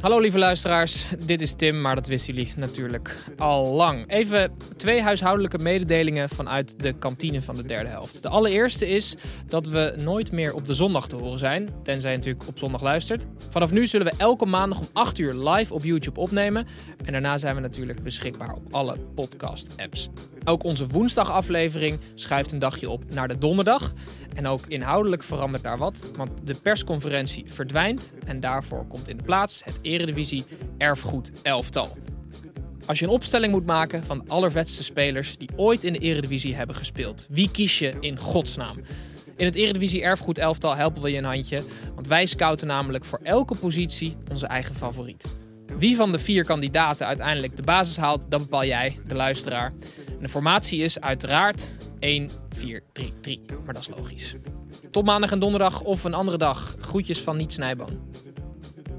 Hallo lieve luisteraars, dit is Tim, maar dat wisten jullie natuurlijk al lang. Even twee huishoudelijke mededelingen vanuit de kantine van de derde helft. De allereerste is dat we nooit meer op de zondag te horen zijn, tenzij je natuurlijk op zondag luistert. Vanaf nu zullen we elke maandag om 8 uur live op YouTube opnemen. En daarna zijn we natuurlijk beschikbaar op alle podcast-apps. Ook onze woensdagaflevering schuift een dagje op naar de donderdag. En ook inhoudelijk verandert daar wat, want de persconferentie verdwijnt en daarvoor komt in de plaats het Eredivisie Erfgoed Elftal. Als je een opstelling moet maken van de allervetste spelers die ooit in de Eredivisie hebben gespeeld, wie kies je in godsnaam? In het Eredivisie Erfgoed Elftal helpen we je een handje, want wij scouten namelijk voor elke positie onze eigen favoriet. Wie van de vier kandidaten uiteindelijk de basis haalt, dat bepaal jij, de luisteraar. En de formatie is uiteraard 1, 4, 3, 3. Maar dat is logisch. Tot maandag en donderdag of een andere dag. Groetjes van Niet Snijboon.